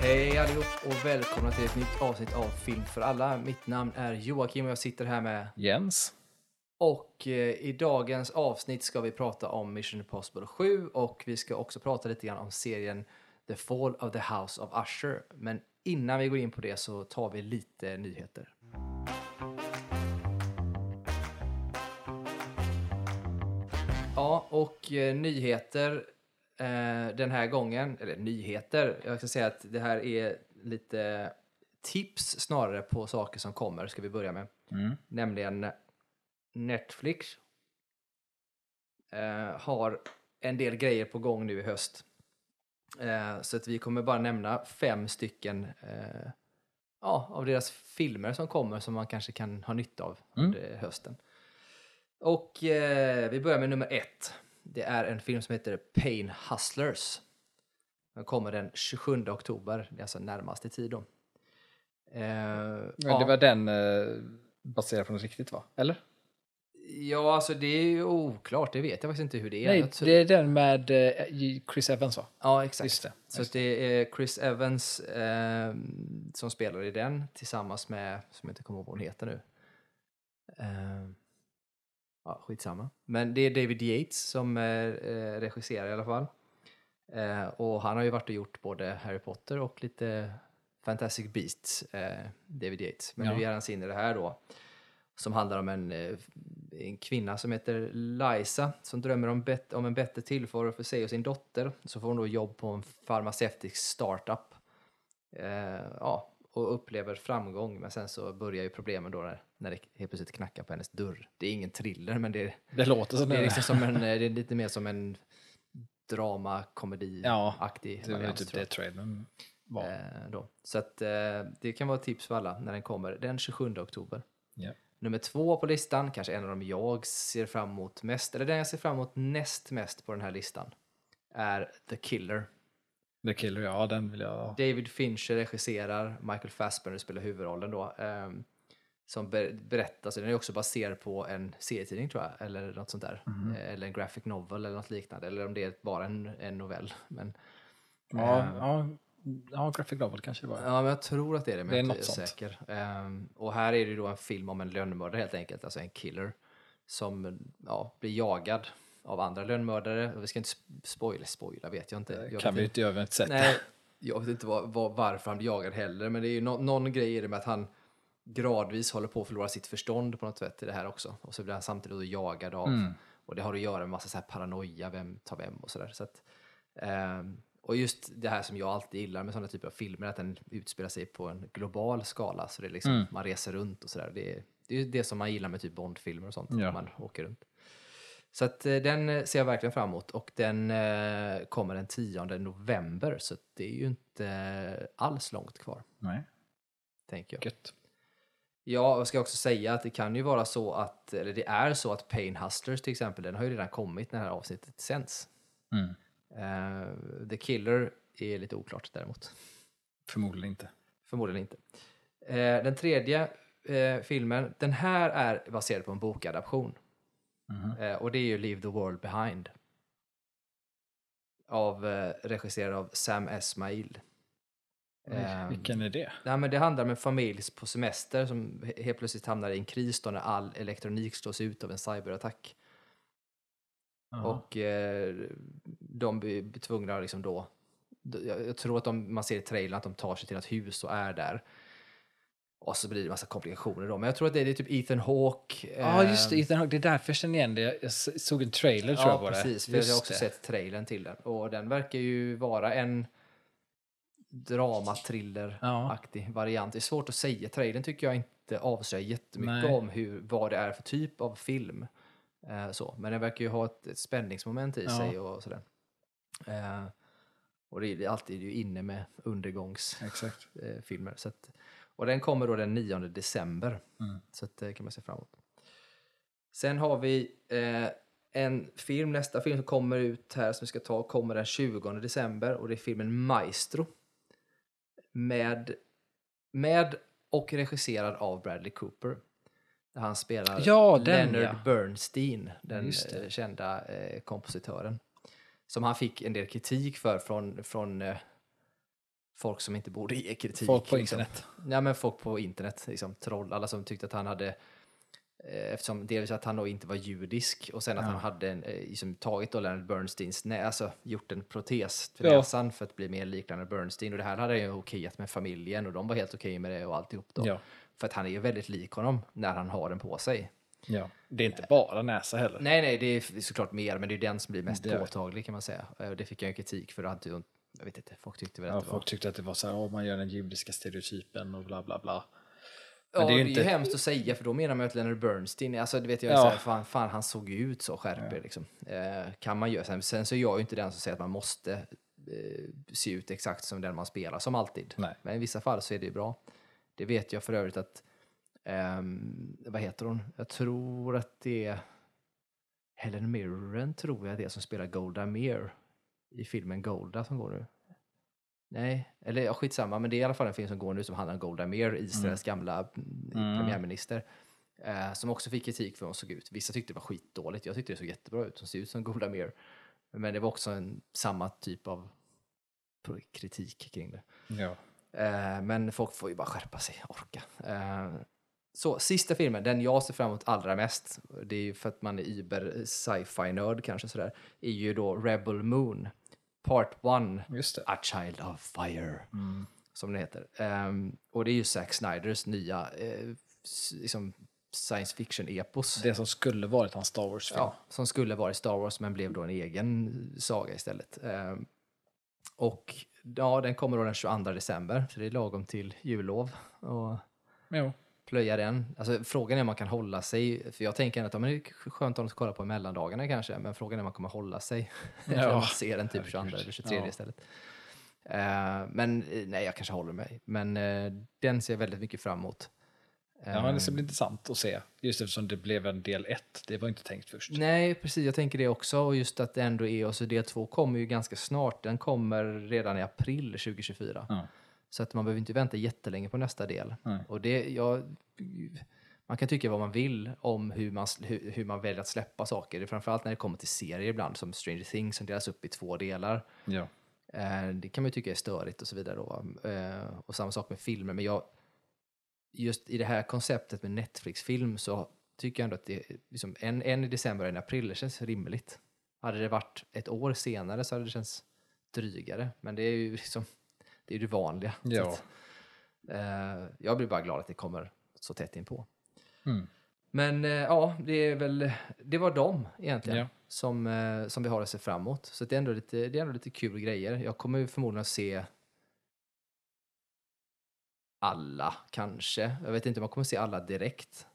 Hej allihop och välkomna till ett nytt avsnitt av Film för alla. Mitt namn är Joakim och jag sitter här med Jens. och eh, i dagens avsnitt ska vi prata om Mission Impossible 7 och vi ska också prata lite grann om serien The Fall of the House of Usher. Men innan vi går in på det så tar vi lite nyheter. Ja, och eh, nyheter den här gången, eller nyheter, jag ska säga att det här är lite tips snarare på saker som kommer, ska vi börja med. Mm. Nämligen Netflix eh, har en del grejer på gång nu i höst. Eh, så att vi kommer bara nämna fem stycken eh, ja, av deras filmer som kommer som man kanske kan ha nytta av Mm. under hösten. Och eh, vi börjar med nummer ett. Det är en film som heter Pain Hustlers. Den kommer den 27 oktober, det är alltså närmaste tid då. Eh, Men ja. det var den eh, baserad på något riktigt va? Eller? Ja, alltså det är ju oklart. Det vet jag faktiskt inte hur det är. Nej, det är den med eh, Chris Evans va? Ja, exakt. Just det. Så att det är Chris Evans eh, som spelar i den tillsammans med, som jag inte kommer ihåg vad hon heter nu. Ja, skitsamma. Men det är David Yates som eh, eh, regisserar i alla fall. Eh, och han har ju varit och gjort både Harry Potter och lite Fantastic Beasts, eh, David Yates. Men Ja. nu ger han sig in i det här då. Som handlar om en, eh, en kvinna som heter Liza som drömmer om, bet- om en bättre tillvaro för sig och sin dotter. Så får hon då jobb på en farmaceutisk startup. Eh, ja, och upplever framgång. Men sen så börjar ju problemen då när, när det helt plötsligt knackar på hennes dörr. Det är ingen thriller men det Det låter som det är, liksom som en, eh, det är lite mer som en drama komedi Ja, variant, typ det trailern var. Eh, då. Så att, eh, det kan vara ett tips för alla när den kommer den 27 oktober. Ja. Nummer två på listan, kanske en av dem jag ser fram emot mest, eller den jag ser fram emot näst mest på den här listan, är The Killer. The Killer, ja den vill jag... David Fincher regisserar, Michael Fassbender spelar huvudrollen då. ehm, som ber- berättas, den är också baserad på en serietidning tror jag, eller något sånt där. Eh, Eller en graphic novel eller något liknande, eller om det är bara en, en novell. Men, Ja, eh, ja, ja, graphic novel kanske det var. Ja, men jag tror att det är det, men Det är jag är säker. Ehm, och här är det ju då en film om en lönnmördare helt enkelt, alltså en killer, som ja, blir jagad av andra lönnmördare. Vi ska inte sp- spoila, spoila vet jag inte. Jag kan vi inte göra, vi har inte sett Nej, jag vet inte vad, vad, varför han blir jagad heller, men det är ju nå- någon grej i det med att han gradvis håller på att förlora sitt förstånd på något sätt i det här också. Och så blir han samtidigt jagad av, Mm. och det har att göra med massa så här paranoia, vem tar vem och sådär. Så att, ehm, och just det här som jag alltid gillar med sådana typer av filmer, att den utspelar sig på en global skala. Så det är liksom, Mm. man reser runt och sådär. Det, det är det som man gillar med typ Bondfilmer och sånt, Ja. man åker runt. Så att, eh, den eh, ser jag verkligen fram emot och den eh, kommer den 10 november så det är ju inte alls långt kvar, Nej, tänker jag. gött. Ja, jag ska också säga att det kan ju vara så att, eller det är så att Pain Hustlers till exempel, den har ju redan kommit när det här avsnittet sänds. Mm. Eh, The Killer är lite oklart däremot. Förmodligen inte. Förmodligen inte. Eh, den tredje eh, filmen, den här är baserad på en bokadaption. Eh, och det är ju Leave the World Behind. Av, eh, regisserad av Sam Esmail. Ehm, Vilken är det? Nej, men det handlar om en familj på semester som he- helt plötsligt hamnar i en kris då när all elektronik slås ut av en cyberattack. Jaha. Och eh, de blir tvungna liksom då, jag, jag tror att de, man ser i trailern att de tar sig till ett hus och är där. Och så blir det massa komplikationer då. Men jag tror att det är typ Ethan Hawke. Ja, just det. ehm, Ethan Hawke. Det är därför jag känner igen det. Jag såg en trailer tror jag Ja, på det. precis. För jag har också sett trailern till den. Och den verkar ju vara en drama-thriller-aktig variant. Det är svårt att säga. Trailern tycker jag inte avslöjar jättemycket Nej. om hur, vad det är för typ av film. Eh, så. Men den verkar ju ha ett, ett spänningsmoment i Ja. sig och sådär. Eh, och det är det alltid ju inne med undergångsfilmer. Eh, så att, och den kommer då den 9 december. Mm. Så det kan man se fram emot. Sen har vi eh, en film, nästa film som kommer ut här som vi ska ta kommer den 20 december och det är filmen Maestro. Med, med och regisserad av Bradley Cooper. Där han spelar Ja, den, Leonard ja. Bernstein, den eh, kända eh, kompositören. Som han fick en del kritik för från, från, eh, folk som inte borde ge kritik. Folk på liksom. internet. Ja, men folk på internet, liksom, troll, alla som tyckte att han hade eh, Eftersom dels att han då inte var judisk och sen att Ja. han hade en, eh, liksom, tagit då Leonard Bernsteins nä, alltså gjort en protes för Ja. näsan för att bli mer lik Leonard Bernstein. Och det här hade han ju okejat med familjen och de var helt okej med det och alltihop då. Ja. För att han är ju väldigt lik honom när han har den på sig. ja. Det är inte bara näsa heller. Nej, nej, det är såklart mer, men det är den som blir mest Det påtaglig kan man säga. Eh, Och det fick jag ju kritik för. Hade ju, jag vet inte, folk tyckte väl Ja, att det var... folk tyckte att det var så här, "Åh, man gör den judiska stereotypen och bla bla bla. Ja, Men det är, det är ju ju hemskt att säga, för då menar man ju att Leonard Bernstein, alltså det vet jag, Ja. så här, fan, fan han såg ju ut så, skärp er liksom. Eh, kan man göra. Sen, sen så är jag ju inte den som säger att man måste eh, se ut exakt som den man spelar, som alltid. Nej. Men i vissa fall så är det ju bra. Det vet jag för övrigt att, ehm, vad heter hon? Jag tror att det är Helen Mirren, tror jag det är, som spelar Golda Meir i filmen Golda som går nu. Nej, eller ja, skitsamma, men det är i alla fall en film som går nu som handlar om Golda Meir, Israels gamla mm, Mm. premiärminister. Eh, som också fick kritik för hur hon såg ut. Vissa tyckte det var skitdåligt, jag tyckte det såg jättebra ut. Hon ser ut som Golda Meir. Men det var också en, samma typ av kritik kring det. Ja. Eh, men folk får ju bara skärpa sig, orka. Eh, så sista filmen, den jag ser fram emot allra mest, det är ju för att man är über sci-fi nörd kanske sådär, är ju då Rebel Moon, Part 1, Just det. A Child of Fire, Mm. som den heter. Ehm, och det är ju Zack Snyders nya eh, liksom science fiction-epos. Det som skulle varit hans Star Wars-film. Ja, som skulle vara i Star Wars men blev då en egen saga istället. Ehm, och ja, den kommer då den 22 december, så det är lagom till jullov. Och Jo. Plöja den. Alltså, frågan är om man kan hålla sig, för jag tänker att ja, men det är skönt om de ska kolla på mellandagarna kanske, men frågan är om man kommer hålla sig. Ja. man ser den typ 22 Herregud. eller 23 Ja. istället. Eh, men eh, nej, jag kanske håller mig. Men eh, den ser jag väldigt mycket fram emot. Ja, men det ska bli intressant att se. Just eftersom det blev en del ett. Det var inte tänkt först. Nej, precis. Jag tänker det också. Och just att det ändå är, och så del två kommer ju ganska snart. Den kommer redan i april 2024. Ja. Så att man behöver inte vänta jättelänge på nästa del. Nej. Och det, jag, man kan tycka vad man vill om hur man, hur, hur man väljer att släppa saker. Framförallt när det kommer till serier ibland, som Stranger Things som delas upp i två delar. Ja. Eh, det kan man ju tycka är störigt och så vidare. Då. Eh, och samma sak med filmer. Men jag, just i det här konceptet med Netflix-film så tycker jag ändå att det liksom en, en i december och en i april, det känns rimligt. Hade det varit ett år senare så hade det känts drygare. Men det är ju liksom, det är det vanliga. Ja. att, eh, jag blir bara glad att det kommer så tätt inpå. Mm. Men eh, ja, det är väl, det var dem egentligen Ja. som, eh, som vi har att se fram emot. Så det är, ändå lite, det är ändå lite kul grejer. Jag kommer ju förmodligen att se alla, kanske. Jag vet inte om jag kommer att se alla direkt.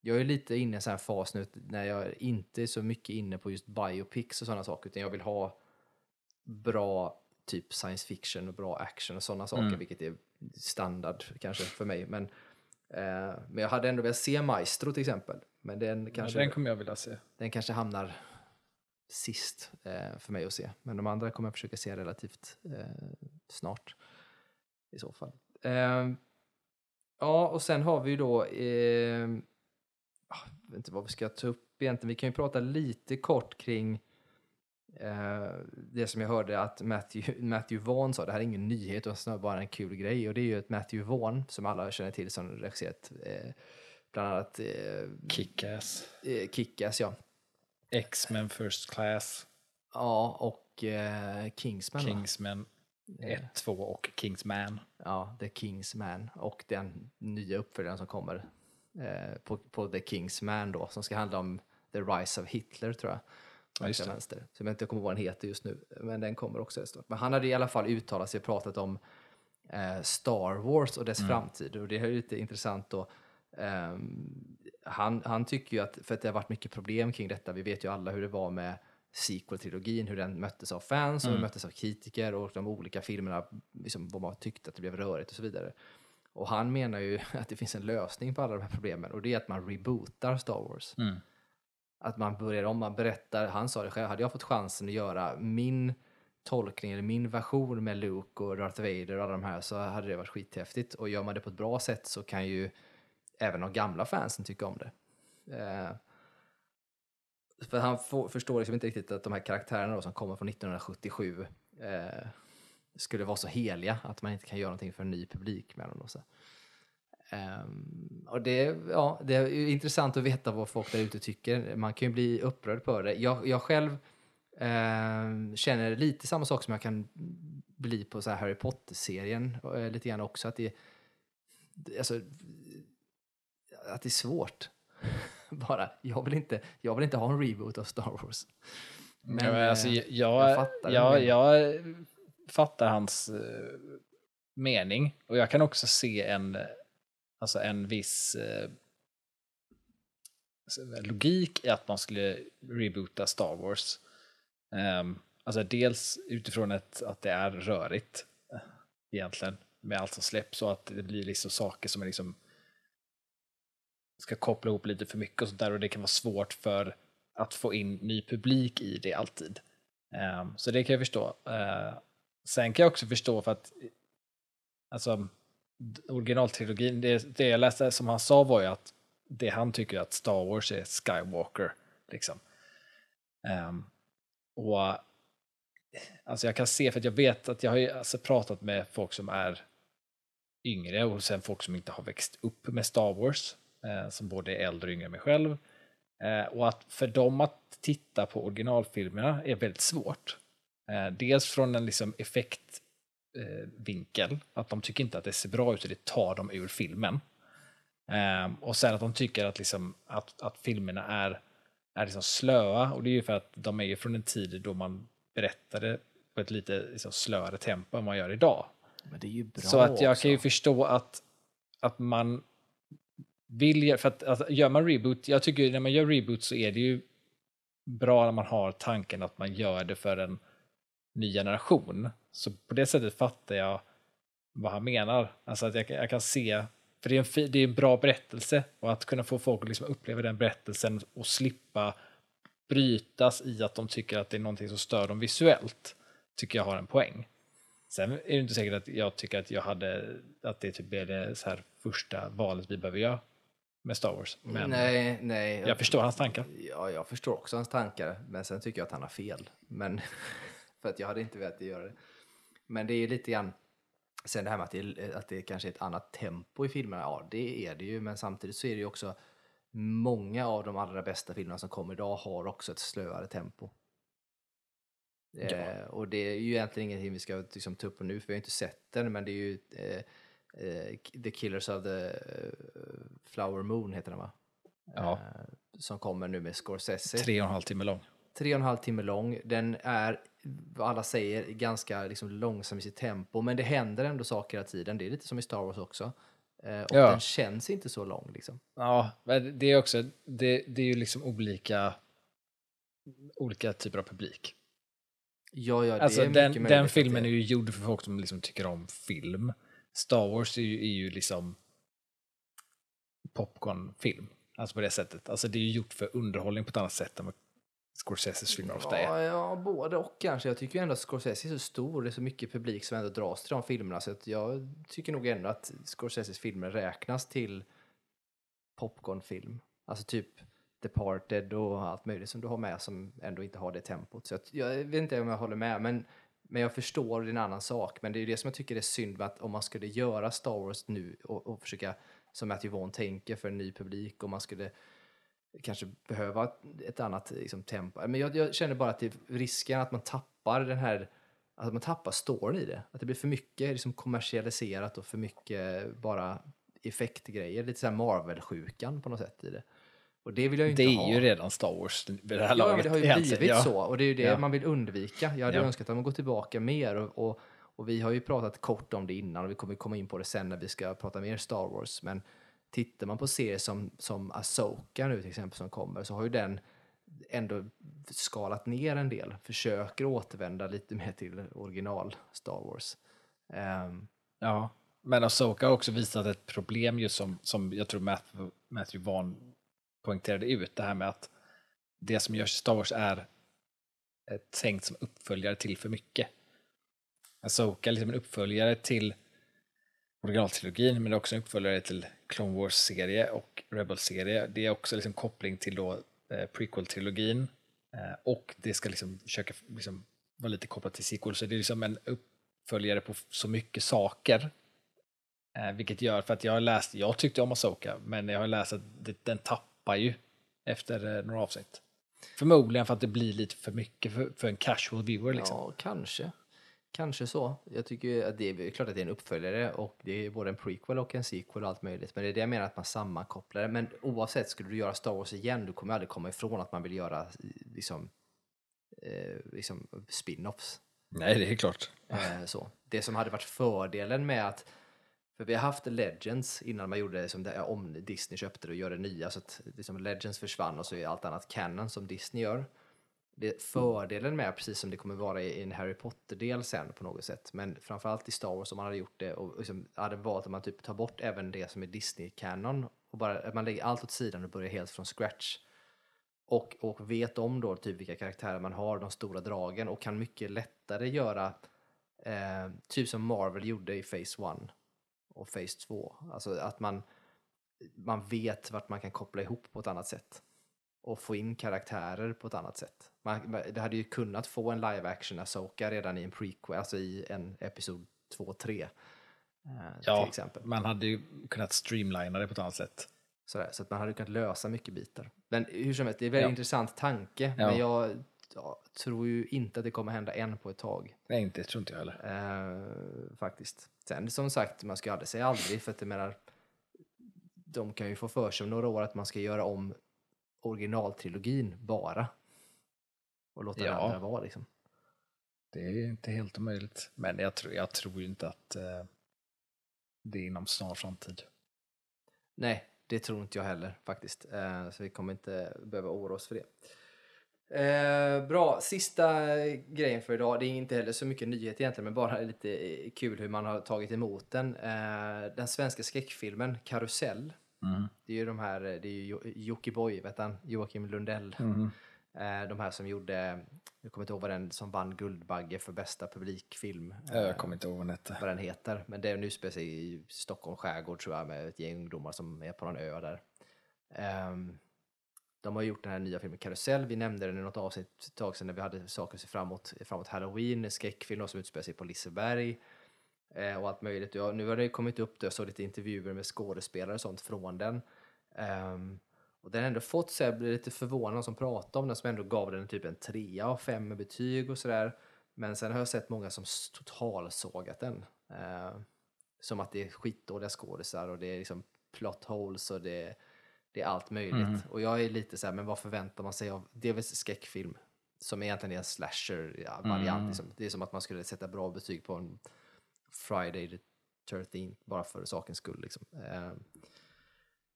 Jag är lite inne i en sån här fas nu när jag inte är så mycket inne på just biopics och sådana saker, utan jag vill ha bra typ science fiction och bra action och sådana saker, Mm. vilket är standard kanske för mig. Men, eh, men jag hade ändå velat se Maestro till exempel. Men den kanske, Ja, den kommer jag vilja se. den kanske hamnar sist eh, för mig att se. Men de andra kommer jag försöka se relativt eh, snart i så fall. Eh, ja, och sen har vi ju då, eh, ah, jag vet inte vad vi ska ta upp egentligen. Vi kan ju prata lite kort kring det som jag hörde att Matthew, Matthew Vaughn sa, det här är ingen nyhet utan snarare bara en kul grej och det är ju att Matthew Vaughn, som alla känner till som regisserat eh, bland annat eh, Kick-Ass. eh, Kick-Ass, ja. X-Men First Class. Ja, och eh, Kingsman. Kingsman 1, 2 och Kingsman. Ja, The Kingsman. Och den nya uppföljaren som kommer eh, på, på The Kingsman då, som ska handla om The Rise of Hitler tror jag. Ja, vänster. Så jag vet inte kommer ihåg vad den heter just nu, men den kommer också snart. Men han hade i alla fall uttalat sig och pratat om eh, Star Wars och dess Mm. framtid. Och det är ju lite intressant då. Ehm, han, han tycker ju att, för att det har varit mycket problem kring detta, vi vet ju alla hur det var med sequel-trilogin, hur den möttes av fans och Mm. möttes av kritiker och de olika filmerna, liksom, vad man tyckte att det blev rörigt och så vidare. Och han menar ju att det finns en lösning på alla de här problemen och det är att man rebootar Star Wars. Mm. Att man börjar om, man berättar, han sa det själv, hade jag fått chansen att göra min tolkning eller min version med Luke och Darth Vader och alla de här så hade det varit skithäftigt. Och gör man det på ett bra sätt så kan ju även de gamla fansen tycka om det. Eh, för han får, förstår liksom inte riktigt att de här karaktärerna då, som kommer från 1977 eh, skulle vara så heliga att man inte kan göra någonting för en ny publik med dem. Då, så. Um, och det, ja, det är intressant att veta vad folk där ute tycker. Man kan ju bli upprörd på det. Jag, jag själv uh, känner lite samma sak som jag kan bli på så Harry Potter-serien. Uh, lite grann också. Att det, alltså, att det är svårt. Bara, jag vill, inte, jag vill inte ha en reboot av Star Wars. Men, ja, men alltså, jag, jag, fattar, jag, jag fattar hans uh, mening. Och jag kan också se en alltså en viss eh, logik i att man skulle reboota Star Wars. Um, alltså dels utifrån ett, att det är rörigt eh, egentligen med allt som släpps och att det blir liksom saker som är liksom ska koppla ihop lite för mycket och sånt där och det kan vara svårt för att få in ny publik i det alltid. Um, så det kan jag förstå. Uh, sen kan jag också förstå för att alltså originaltrilogin, det, det jag läste som han sa var ju att det han tycker att Star Wars är Skywalker. Liksom. Um, och alltså jag kan se, för att jag vet att jag har ju alltså pratat med folk som är yngre och sen folk som inte har växt upp med Star Wars, eh, som både är äldre och yngre än mig själv. Eh, och att för dem att titta på originalfilmerna är väldigt svårt. Eh, dels från en liksom effekt vinkel. Att de tycker inte att det ser bra ut och det tar dem ur filmen. Eh, och sen att de tycker att, liksom, att, att filmerna är, är liksom slöa. Och det är ju för att de är ju från en tid då man berättade på ett lite liksom, slöare tempo än man gör idag. Så att jag också. kan ju förstå att, att man vill, för att, att gör man reboot, jag tycker när man gör reboot så är det ju bra när man har tanken att man gör det för en ny generation. Så på det sättet fattar jag vad han menar. Alltså att jag, jag kan se, för det är, en, det är en bra berättelse och att kunna få folk att liksom uppleva den berättelsen och slippa brytas i att de tycker att det är någonting som stör dem visuellt, tycker jag har en poäng. Sen är det inte säkert att jag tycker att jag hade, att det typ är det så här första valet vi behöver göra med Star Wars. Men nej, nej. jag förstår hans tankar. Ja, jag förstår också hans tankar, men sen tycker jag att han har fel. Men för att jag hade inte velat göra det. Men det är lite grann, sen det här med att det, att det kanske är ett annat tempo i filmerna, ja det är det ju, men samtidigt så är det ju också många av de allra bästa filmerna som kommer idag har också ett slöare tempo. Ja. Eh, och det är ju egentligen ingenting vi ska liksom, ta upp på nu, för vi har inte sett den, men det är ju eh, eh, The Killers of the eh, Flower Moon heter den va? Ja. Eh, som kommer nu med Scorsese. Tre och en halv timme lång. Tre och en halv timme lång. Den är, vad alla säger, ganska liksom, långsam i sitt tempo, men det händer ändå saker hela tiden. Det är lite som i Star Wars också. Eh, och Ja. den känns inte så lång liksom. Ja, men det är också, det, det är ju liksom olika, olika typer av publik. Ja, ja, Alltså den, den filmen är ju gjord för folk som liksom tycker om film. Star Wars är ju, är ju liksom popcornfilm. Alltså på det sättet. Alltså det är ju gjort för underhållning på ett annat sätt än vad Scorseses filmer ofta är. Ja, ja, både och kanske. Jag tycker ändå att Scorsese är så stor, det är så mycket publik som ändå dras till de filmerna, så att jag tycker nog ändå att Scorseses filmer räknas till popcornfilm. Alltså typ Departed och allt möjligt som du har med som ändå inte har det tempot. Så att, jag vet inte om jag håller med, men, men jag förstår, det är en annan sak. Men det är ju det som jag tycker är synd med att om man skulle göra Star Wars nu och, och försöka, som Matthew Vaughn tänker, för en ny publik, om man skulle kanske behöva ett, annat liksom, tempo. Men jag, jag känner bara att det risken att man tappar den här, att man tappar storyn i det. Att det blir för mycket liksom, kommersialiserat och för mycket bara effektgrejer. Lite såhär Marvel-sjukan på något sätt i det. Och det vill jag ju inte Det är ha. ju redan Star Wars vid det här Ja, laget. men det har ju egentligen. blivit ja. så och det är ju det Ja. man vill undvika. Jag hade Ja. önskat att man går tillbaka mer och, och, och vi har ju pratat kort om det innan och vi kommer komma in på det sen när vi ska prata mer Star Wars. Men tittar man på serier som, som Asoka nu till exempel som kommer så har ju den ändå skalat ner en del, försöker återvända lite mer till original Star Wars. Um, Ja, men Asoka har också visat ett problem just som, som jag tror Matthew, Matthew Vaughn poängterade ut, det här med att det som görs i Star Wars är tänkt som uppföljare till för mycket. Asoka är liksom en uppföljare till originaltrilogin, men det är också en uppföljare till Clone Wars-serie och Rebel-serie. Det är också liksom koppling till då eh, prequel-trilogin eh, och det ska liksom försöka liksom vara lite kopplat till sequel, så det är liksom en uppföljare på så mycket saker. Eh, vilket gör, för att jag har läst, jag tyckte om Asoka, men jag har läst att det, den tappar ju efter eh, några avsnitt. Förmodligen för att det blir lite för mycket för, för en casual viewer liksom. Ja, kanske. Kanske så. Jag tycker att det är klart att det är en uppföljare och det är både en prequel och en sequel och allt möjligt. Men det är det jag menar att man sammankopplar det. Men oavsett, skulle du göra Star Wars igen, du kommer aldrig komma ifrån att man vill göra liksom, eh, liksom spin-offs. Nej, det är klart. Eh, så. Det som hade varit fördelen med att för vi har haft Legends innan man gjorde det som det, om Disney köpte det och gör det nya så att liksom Legends försvann och så är allt annat canon som Disney gör. Det fördelen med, precis som det kommer vara i en Harry Potter-del sen på något sätt, men framförallt i Star Wars om man hade gjort det och liksom hade valt att man typ tar bort även det som är Disney-canon och bara man lägger allt åt sidan och börjar helt från scratch. Och, och vet om då typ vilka karaktärer man har, de stora dragen och kan mycket lättare göra eh, typ som Marvel gjorde i Phase 1 och Phase 2. Alltså att man, man vet vart man kan koppla ihop på ett annat sätt och få in karaktärer på ett annat sätt. Man, det hade ju kunnat få en live action Asoka redan i en prequel, alltså i en episod 2-3. Eh, Ja, till exempel. man hade ju kunnat streamlina det på ett annat sätt. Sådär, så att man hade kunnat lösa mycket bitar. Men hur som helst, det är en väldigt Ja. intressant tanke. Ja. Men jag ja, tror ju inte att det kommer hända än på ett tag. Nej, inte, tror inte jag heller. Eh, faktiskt. Sen som sagt, man ska aldrig säga aldrig för att jag menar, de kan ju få för sig om några år att man ska göra om originaltrilogin bara. Och låta Ja. det andra vara liksom. Det är inte helt omöjligt. Men jag tror, jag tror inte att eh, det är inom snar framtid. Nej, det tror inte jag heller faktiskt. Eh, så vi kommer inte behöva oroa oss för det. Eh, bra, sista grejen för idag. Det är inte heller så mycket nyhet egentligen, men bara lite eh, kul hur man har tagit emot den. Eh, den svenska skräckfilmen Karusell. Det är ju de här, det är ju Jo- Jockiboi, vet han? Joakim Lundell. Eh, de här som gjorde, jag kommer inte ihåg vad den som vann Guldbagge för bästa publikfilm. Jag kommer inte ihåg vad den hette. vad den heter. Men det är nu spelar sig i Stockholm skärgård tror jag med ett gäng ungdomar som är på någon ö där. Ehm, de har gjort den här nya filmen Karusell. Vi nämnde den i något avsnitt ett tag sedan när vi hade saker att se framåt, framåt Halloween, en skräckfilm som utspelar sig på Liseberg eh, och allt möjligt. Ja, nu har det kommit upp, jag såg lite intervjuer med skådespelare och sånt från den. Ehm, och den har ändå fått, så jag blir lite förvånad som pratar om den, som ändå gav den typ en trea av fem med betyg och sådär. Men sen har jag sett många som totalsågat den. Eh, som att det är skitdåliga skådisar och det är liksom plot holes och det, det är allt möjligt. Och jag är lite så här, men vad förväntar man sig av, det är väl skräckfilm som egentligen är en slasher-variant. Liksom. Det är som att man skulle sätta bra betyg på en Friday the 13 bara för sakens skull. Liksom. Eh,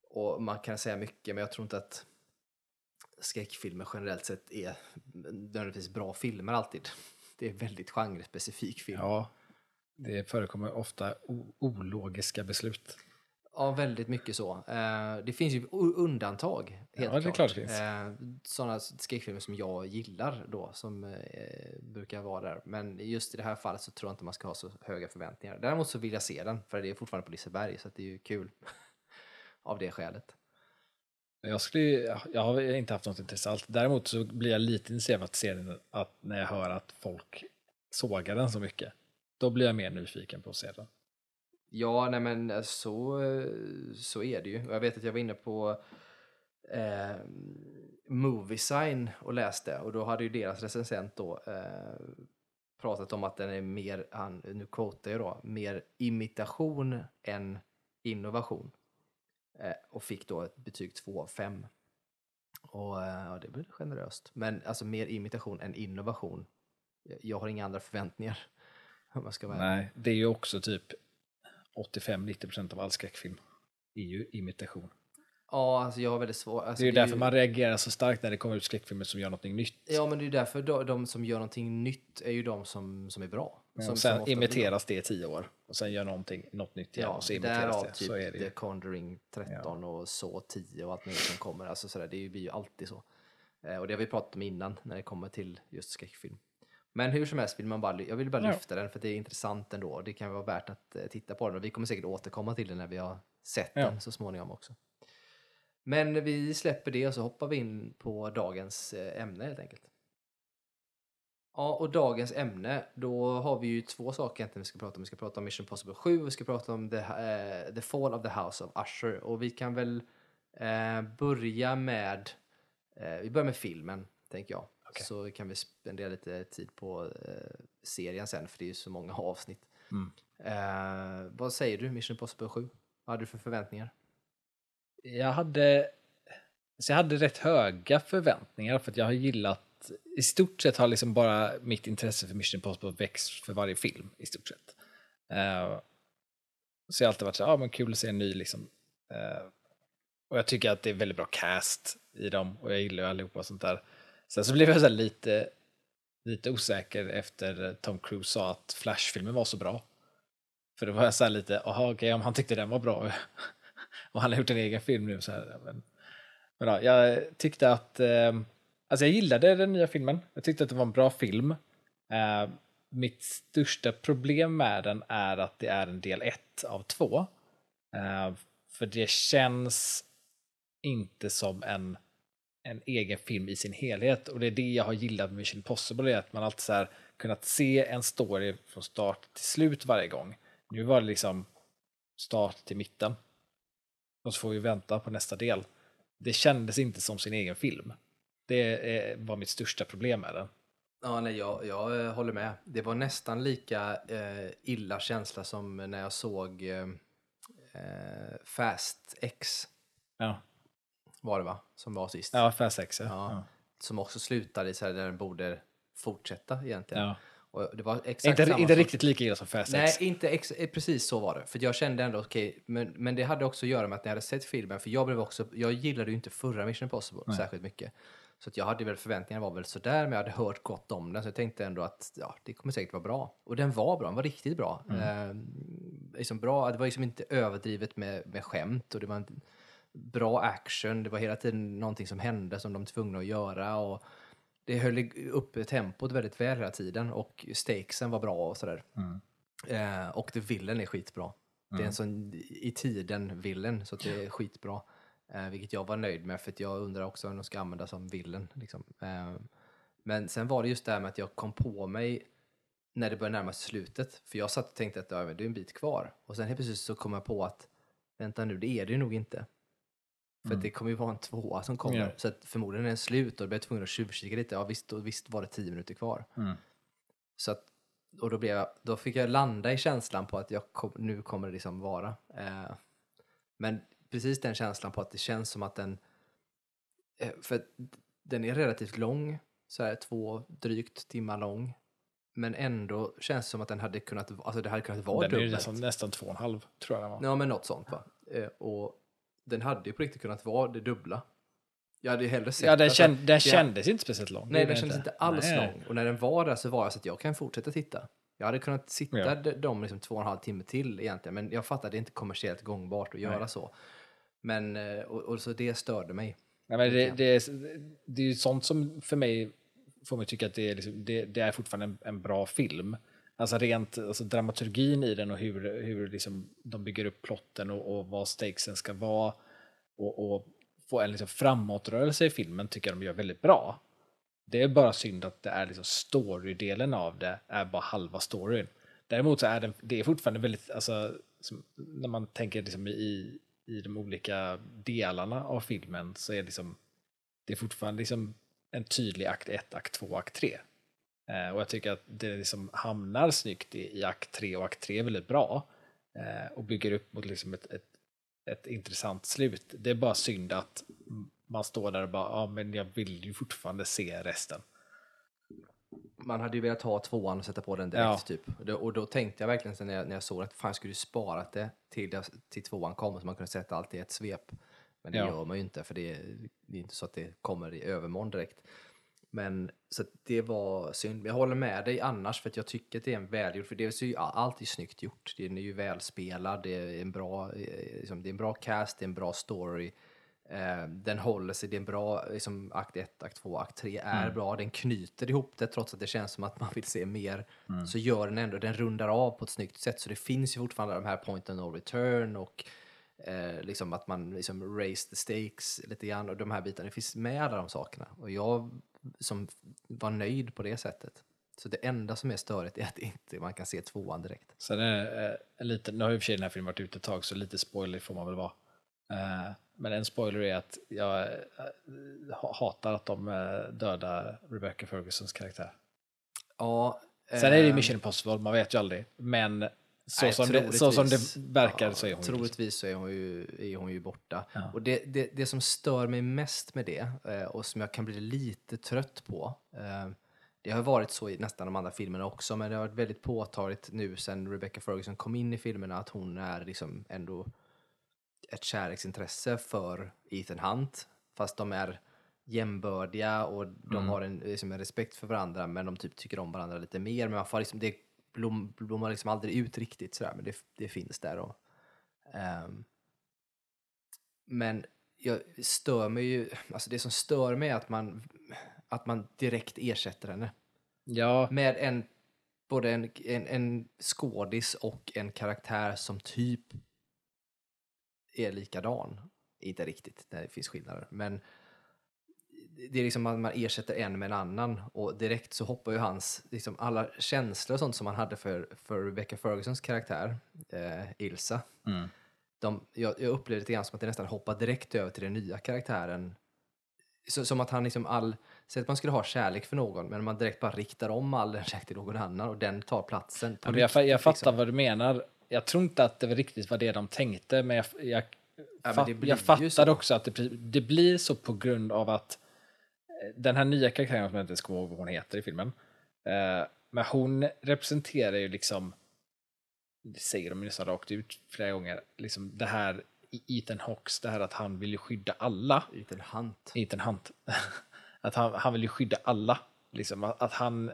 och man kan säga mycket, men jag tror inte att skräckfilmer generellt sett är nödvändigtvis bra filmer alltid. Det är väldigt genrespecifik film. Ja, det förekommer ofta ologiska beslut. Ja, väldigt mycket så. Eh, det finns ju undantag, helt Ja, det klart det finns. Eh, sådana skräckfilmer som jag gillar då, som eh, brukar vara där. Men just i det här fallet så tror jag inte man ska ha så höga förväntningar. Däremot så vill jag se den, för det är fortfarande på Liseberg, så det är ju kul av det skälet. Jag, skulle, jag har inte haft något intresse alls. Däremot så blir jag lite intresserad av att se den att när jag hör att folk sågar den så mycket. Då blir jag mer nyfiken på att se den. Ja, nej men eh, så, eh, så är det ju. Jag vet att jag var inne på eh, Moviesign och läste och då hade ju deras recensent då eh, pratat om att den är mer, han, nu quotar jag då, mer imitation än innovation. Eh, och fick då ett betyg 2 av 5. Och eh, ja, det blir generöst. Men alltså mer imitation än innovation. Jag har inga andra förväntningar. Om ska vara. Nej, det är ju också typ 85-90% av all skräckfilm är ju imitation. Ja, alltså jag har väldigt svårt. Alltså Det är ju därför man reagerar så starkt när det kommer ut skräckfilmer som gör någonting nytt. Ja, men det är ju därför de, de som gör någonting nytt är ju de som, som är bra. Men som, som sen blir imiteras det i tio år och sen gör någonting, något nytt igen Ja, och så imiteras det. typ så är det The ju. Conjuring 13 och så 10 och allt möjligt som kommer. Alltså sådär, det blir ju alltid så. Eh, och det har vi pratat om innan när det kommer till just skräckfilm. Men hur som helst vill man bara, jag vill bara Ja. lyfta den för det är intressant ändå. Det kan vara värt att eh, titta på den och vi kommer säkert återkomma till den när vi har sett Ja. den så småningom också. Men vi släpper det och så hoppar vi in på dagens eh, ämne helt enkelt. Ja, och dagens ämne, då har vi ju två saker egentligen vi ska prata om. Vi ska prata om Mission Impossible 7 och vi ska prata om The, eh, the Fall of the House of Usher. Och vi kan väl eh, börja med, eh, vi börjar med filmen, tänker jag. Okej. Så kan vi spendera lite tid på eh, serien sen, för det är ju så många avsnitt. Mm. Eh, vad säger du, Mission Impossible 7? Vad hade du för förväntningar? Jag hade, så jag hade rätt höga förväntningar för att jag har gillat, i stort sett har liksom bara mitt intresse för Mission Impossible växt för varje film i stort sett. Eh, så jag har alltid varit så ja men kul att se en ny liksom. Eh, och jag tycker att det är väldigt bra cast i dem och jag gillar ju allihopa och sånt där. Sen så blev jag så här lite, lite osäker efter Tom Cruise sa att Flash-filmen var så bra. För då var jag så här lite, jaha okej om han tyckte den var bra och han har gjort en egen film nu så här. Men, men ja, jag tyckte att, eh, alltså jag gillade den nya filmen. Jag tyckte att det var en bra film. Eh, mitt största problem med den är att det är en del ett av två. Eh, för det känns inte som en, en egen film i sin helhet. Och det är det jag har gillat med Mission Impossible, är att man alltid så här kunnat se en story från start till slut varje gång. Nu var det liksom start till mitten. Och så får vi vänta på nästa del. Det kändes inte som sin egen film. Det var mitt största problem med den. Ja, nej, jag, jag eh, håller med. Det var nästan lika eh, illa känsla som när jag såg eh, eh, Fast X, Ja, var det va? Som var sist. ja Fast X. Ja. Ja. Som också slutade i så här där den borde fortsätta egentligen. Ja. Och det var exakt Inte, samma inte riktigt lika illa som Fast Nej, X. inte ex- eh, precis så var det. För jag kände ändå, okej, men, men det hade också att göra med att när jag hade sett filmen, för jag blev också, jag gillade ju inte förra Mission Impossible särskilt mycket. Så att jag hade väl förväntningarna var väl sådär, men jag hade hört gott om den, så jag tänkte ändå att ja, det kommer säkert vara bra. Och den var bra, den var riktigt bra. Eh, liksom bra det var liksom inte överdrivet med, med skämt och det var en bra action, det var hela tiden någonting som hände som de var tvungna att göra. Och, det höll uppe tempot väldigt väl hela tiden och stakesen var bra och sådär. Eh, och The Villain är skitbra. Det är en sån i tiden villain så att det är skitbra. Eh, vilket jag var nöjd med för att jag undrar också om de ska använda som villain. Liksom. Eh, men sen var det just det här med att jag kom på mig när det började närma sig slutet. För jag satt och tänkte att det är en bit kvar. Och sen helt plötsligt så kom jag på att vänta nu, det är det ju nog inte. För att det kommer ju vara en tvåa som kommer. Ja. Så förmodligen är den slut och då blir jag tvungen att tjuvkika lite. Ja visst, och visst var det tio minuter kvar. Mm. Så att, och då, blev jag, då fick jag landa i känslan på att jag kom, nu kommer det liksom vara. Eh, men precis den känslan på att det känns som att den, eh, för den är relativt lång, så här två drygt timmar lång. Men ändå känns det som att den hade kunnat, alltså det hade kunnat vara Den är ju dubbelt. nästan, nästan två och en halv, tror jag den var. Ja, men något sånt va. Eh, och den hade ju på riktigt kunnat vara det dubbla. Jag hade ju hellre sett Ja, den, känd, den det- kändes inte speciellt lång. Nej, den kändes inte alls Nej. lång. Och när den var där så var jag så att jag kan fortsätta titta. Jag hade kunnat sitta Ja. de liksom två och en halv timme till egentligen, men jag fattar att det är inte kommersiellt gångbart att göra Nej. så. Men, eh, och, och så det störde mig. Nej, men det, det, är, det är ju sånt som för mig får mig tycka att det är, liksom, det, det är fortfarande en, en bra film. Alltså rent alltså dramaturgin i den och hur, hur liksom de bygger upp plotten och, och vad stakesen ska vara och, och få en liksom framåtrörelse i filmen tycker jag de gör väldigt bra. Det är bara synd att det är liksom storydelen av det är bara halva storyn. Däremot så är den, det är fortfarande väldigt, alltså, som, när man tänker liksom i, i de olika delarna av filmen så är det liksom, det är fortfarande liksom en tydlig akt 1, akt 2, akt 3. Eh, och jag tycker att det liksom hamnar snyggt i, i akt 3 och akt 3 är väldigt bra. Eh, och bygger upp mot liksom ett, ett, ett intressant slut. Det är bara synd att man står där och bara, ja men jag vill ju fortfarande se resten. Man hade ju velat ha tvåan och sätta på den direkt Ja. typ. Och då, tänkte jag verkligen sen när jag, när jag såg att fan jag skulle ju sparat det till, till tvåan kom så man kunde sätta allt i ett svep. Men det Ja. gör man ju inte för det, det är inte så att det kommer i övermorgon direkt. Men så det var synd. Jag håller med dig annars för att jag tycker att det är en välgjord, för det är ju allt är snyggt gjort. Den är ju välspelad, det är en bra, eh, liksom, det är en bra cast, det är en bra story. Eh, den håller sig, det är en bra, liksom, akt 1, akt 2, akt 3 är bra. Den knyter ihop det trots att det känns som att man vill se mer. Så gör den ändå, den rundar av på ett snyggt sätt. Så det finns ju fortfarande de här point of no return och eh, liksom att man liksom raise the stakes lite grann och de här bitarna. Det finns med alla de sakerna. Och jag som var nöjd på det sättet. Så det enda som är störigt är att inte man kan se tvåan direkt. Sen är det eh, en liten, nu har i och för sig den här filmen varit ute ett tag så lite spoiler får man väl vara. Eh, men en spoiler är att jag eh, ha- hatar att de eh, dödar Rebecca Fergusons karaktär. Ja, Sen är det ju ehm, Mission Impossible, man vet ju aldrig. Men så, Nej, som, det, så som det verkar Ja, så är hon ju Troligtvis så är hon ju, är hon ju borta. Ja. Och det, det, det som stör mig mest med det, eh, och som jag kan bli lite trött på, eh, det har varit så i nästan de andra filmerna också, men det har varit väldigt påtagligt nu sen Rebecca Ferguson kom in i filmerna att hon är liksom ändå ett kärleksintresse för Ethan Hunt, fast de är jämbördiga och de Mm. har en, liksom en respekt för varandra men de typ tycker om varandra lite mer. Men man får liksom, det blom, blommar liksom aldrig ut riktigt sådär, men det, det finns där. Och, ehm, men jag stör mig ju, alltså det som stör mig är att man, att man direkt ersätter henne Ja, med en både en, en, en skådis och en karaktär som typ är likadan. Inte riktigt, det finns skillnader. Men det är liksom att man ersätter en med en annan och direkt så hoppar ju hans, liksom alla känslor och sånt som man hade för, för Rebecca Fergusons karaktär, eh, Ilsa. Mm. De, jag, jag upplevde lite grann som att det nästan hoppar direkt över till den nya karaktären. Så, som att han liksom all, säg att man skulle ha kärlek för någon men man direkt bara riktar om all den kärlek till någon annan och den tar platsen. Ja, men jag, fa- jag riktigt, fattar liksom. vad du menar. Jag tror inte att det var riktigt var det de tänkte, men jag, jag, men det blir jag så. också att det, det blir så på grund av att den här nya karaktären, som jag inte kommer ihåg vad hon heter i filmen, eh, men hon representerar ju liksom, det säger de ju nästan rakt ut flera gånger, liksom det här Ethan Hawks, det här att han vill ju skydda alla. Ethan Hunt. Ethan Hunt. att han, han vill ju skydda alla. Liksom, att, att han,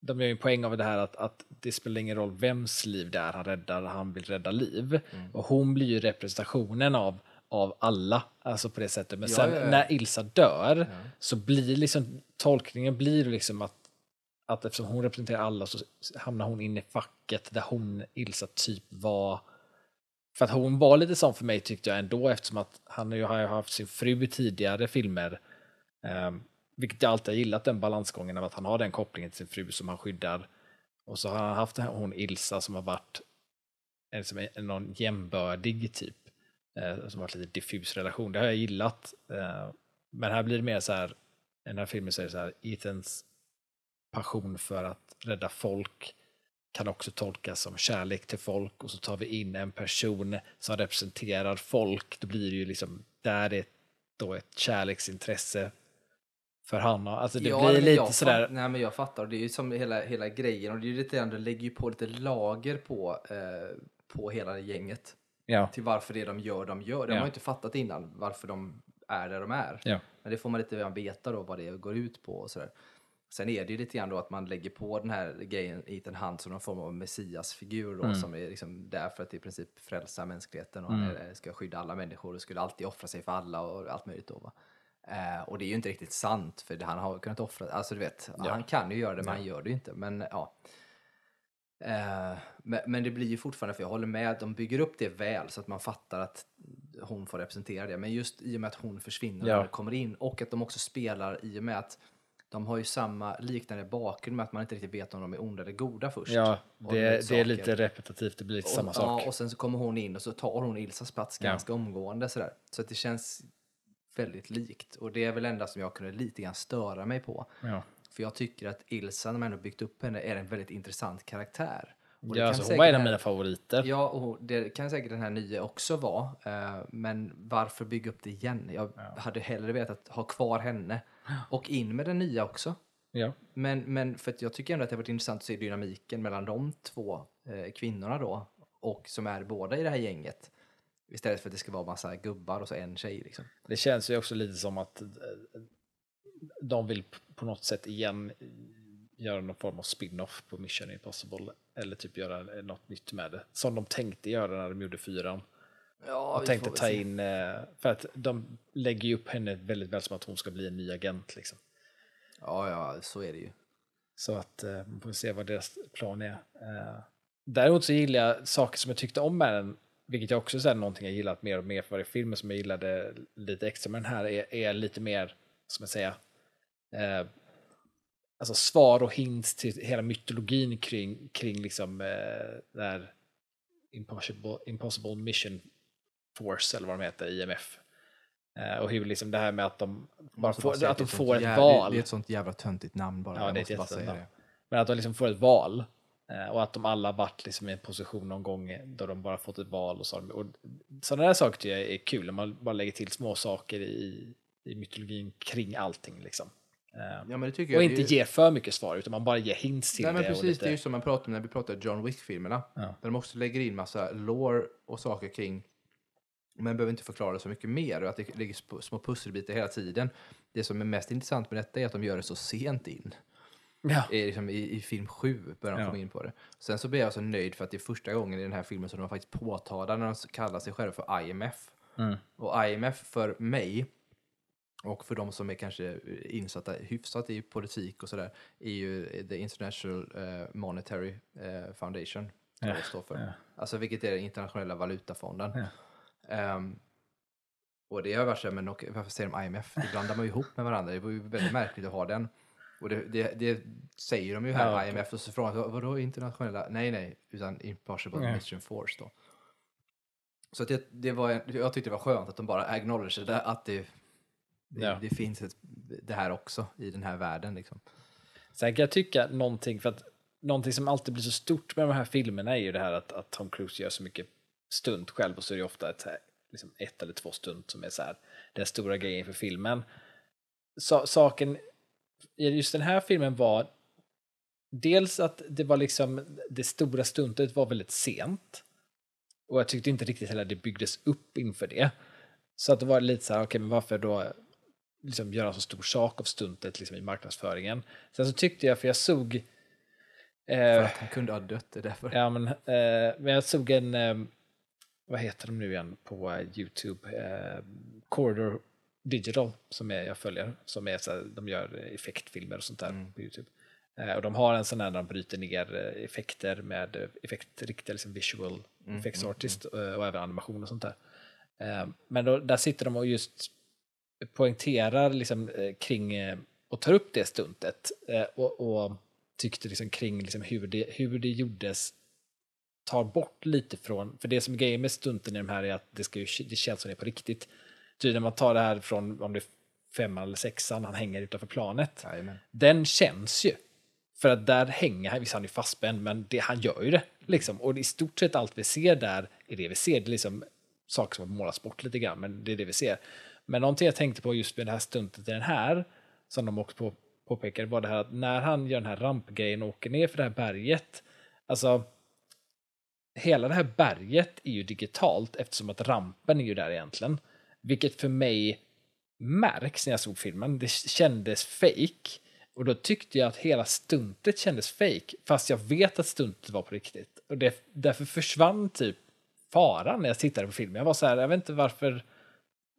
de gör ju en poäng av det här att, att det spelar ingen roll vems liv det är han räddar, han vill rädda liv. Mm. Och hon blir ju representationen av, av alla, alltså på det sättet. Men Ja, sen ja, ja. när Ilsa dör så blir liksom tolkningen blir liksom att, att eftersom hon representerar alla så hamnar hon in i facket där hon, Ilsa, typ var för att hon var lite sån för mig tyckte jag ändå eftersom att han ju har haft sin fru i tidigare filmer. Um, vilket jag alltid har gillat den balansgången av att han har den kopplingen till sin fru som han skyddar. Och så har han haft den här, hon Ilsa som har varit en, som är någon jämbördig typ. Eh, som har varit lite diffus relation. Det har jag gillat. Eh, men här blir det mer så här, i den här filmen så är det så här, Ethans passion för att rädda folk kan också tolkas som kärlek till folk och så tar vi in en person som representerar folk. Då blir det ju liksom, där är då ett kärleksintresse för han. Alltså det Ja, blir lite jag sådär, nej men jag fattar, det är ju som hela, hela grejen och det är ju lite grann, det lägger ju på lite lager på, eh, på hela gänget. Ja, Till varför det de gör, de gör. Det Ja. har inte fattat innan, varför de är där de är. ja, Men det får man lite grann veta då vad det går ut på och sådär. Sen är det ju lite grann då att man lägger på den här grejen Ethan Hunt som någon form av messiasfigur då Mm. som är liksom där för att i princip frälsa mänskligheten och han är, ska skydda alla människor och skulle alltid offra sig för alla och allt möjligt då va. Eh, och det är ju inte riktigt sant för han har kunnat offra, alltså du vet, Ja. han kan ju göra det men han gör det ju inte. Men ja. Eh, men, men det blir ju fortfarande, för jag håller med, de bygger upp det väl så att man fattar att hon får representera det. Men just i och med att hon försvinner Ja. det kommer in och att de också spelar i och med att de har ju samma liknande bakgrund med att man inte riktigt vet om de är onda eller goda först. ja Och det, det är lite repetitivt, det blir lite samma och, sak. Ja, och sen så kommer hon in och så tar hon Ilsas plats Ja. ganska omgående sådär. Så att det känns väldigt likt. Och det är väl enda som jag kunde lite grann störa mig på. Ja. För jag tycker att Ilsa, när man ändå byggt upp henne, är en väldigt intressant karaktär. Och Ja, alltså, hon var en av mina favoriter. Ja, och det kan säkert den här nya också vara. eh, men varför bygga upp det igen? Jag hade hellre velat ha kvar henne. Och in med den nya också. Ja. Men, men för jag tycker ändå att det har varit intressant att se dynamiken mellan de två eh, kvinnorna då. Och som är båda i det här gänget. Istället för att det ska vara massa gubbar och så en tjej liksom. Det känns ju också lite som att eh, de vill på något sätt igen göra någon form av spin-off på Mission Impossible. Eller typ göra något nytt med det. Som de tänkte göra när de gjorde fyran. Ja, och tänkte ta in, eh, för att de lägger ju upp henne väldigt väl som att hon ska bli en ny agent. Liksom. Ja, ja, så är det ju. Så att eh, man får se vad deras plan är. Eh, däremot så gillar jag saker som jag tyckte om med den, vilket jag också är någonting jag gillat mer och mer för varje film som jag gillade lite extra med den här är, är lite mer, som jag säga, eh, alltså svar och hints till hela mytologin kring, kring liksom eh, där Impossible, Impossible Mission Force eller vad de heter, IMF. Eh, och hur liksom det här med att de, bara får, att de får ett jävla- val. Det är ett sånt jävla töntigt namn bara. Ja, jag det är ett säga det. Men att de liksom får ett val. eh, Och att de alla varit liksom i en position någon gång då de bara fått ett val. Och, så, och sådana där saker tycker jag är kul. När man bara lägger till små saker i, i mytologin kring allting. Liksom. Eh, Ja, och jag. inte ju- ger för mycket svar utan man bara ger hints till Nej, men det. precis. lite, Det är ju som man pratar om när vi pratar John Wick-filmerna. Ja. Där de också lägger in massa lore och saker kring men behöver inte förklara så mycket mer och att det ligger små pusselbitar hela tiden. Det som är mest intressant med detta är att de gör det så sent in. ja. I, liksom, i, I film 7 börjar de Ja. komma in på det. Sen så blir jag så nöjd för att det är första gången i den här filmen som de faktiskt påtalar när de kallar sig själva för IMF. Mm. Och IMF för mig och för de som är kanske insatta hyfsat i politik och sådär är ju The International eh, Monetary eh, Foundation. Ja, det står för. ja. Alltså vilket är den internationella valutafonden. Ja. Ehm, och det har varit så här, men och, varför säger de IMF? Det blandar man ju ihop med varandra. Det var ju väldigt märkligt att ha den. Och det, det, det säger de ju här, Ja. IMF, och så frågar man, vadå internationella? Nej, nej, utan Impossible Ja. Mission Force då. Så det, det var, jag tyckte det var skönt att de bara acknowledgade att det, det, Ja. det finns ett, det här också i den här världen. Liksom. Sen kan jag tycka någonting, för att någonting som alltid blir så stort med de här filmerna är ju det här att, att Tom Cruise gör så mycket stunt själv och så är det ofta ett, så liksom ett eller två stunt som är så här, den stora grejen för filmen. Sa, saken just den här filmen var dels att det var liksom det stora stuntet var väldigt sent och jag tyckte inte riktigt heller det byggdes upp inför det. Så att det var lite så här, okej men varför då liksom göra så stor sak av stuntet liksom i marknadsföringen. Sen så tyckte jag, för jag såg... För Eh, att han kunde ha dött, det är därför. ja, men, eh, men jag såg en... Eh, vad heter de nu igen på eh, YouTube? Eh, Corridor Digital, som är, jag följer. Som är så här, de gör effektfilmer och sånt där Mm. på YouTube. Eh, och de har en sån här där de bryter ner effekter med eh, effekt, riktiga liksom visual Mm, effects mm, artist eh, och även animation och sånt där. Men då, där sitter de och just poängterar liksom, eh, kring eh, och tar upp det stuntet eh, och, och tyckte liksom kring liksom hur, det, hur det gjordes tar bort lite från, för det som är grejen med stunten i de här är att det, ska ju, det känns som det är på riktigt. Så när man tar det här från, om det är femman eller sexan, han hänger utanför planet, Jajamän. den känns ju. För att där hänger han, visst han är fastspänd, men det, han gör ju det. Liksom. Och i stort sett allt vi ser där är det vi ser. Det är liksom saker som har målats bort lite grann, men det är det vi ser. Men någonting jag tänkte på just med det här stuntet i den här, som de också på, påpekade, var det här att när han gör den här rampgrejen och åker ner för det här berget, alltså hela det här berget är ju digitalt eftersom att rampen är ju där egentligen. Vilket för mig märks när jag såg filmen. Det kändes fake. Och då tyckte jag att hela stuntet kändes fake. Fast jag vet att stuntet var på riktigt. Och det, därför försvann typ faran när jag tittade på filmen. Jag var så här, jag vet inte varför,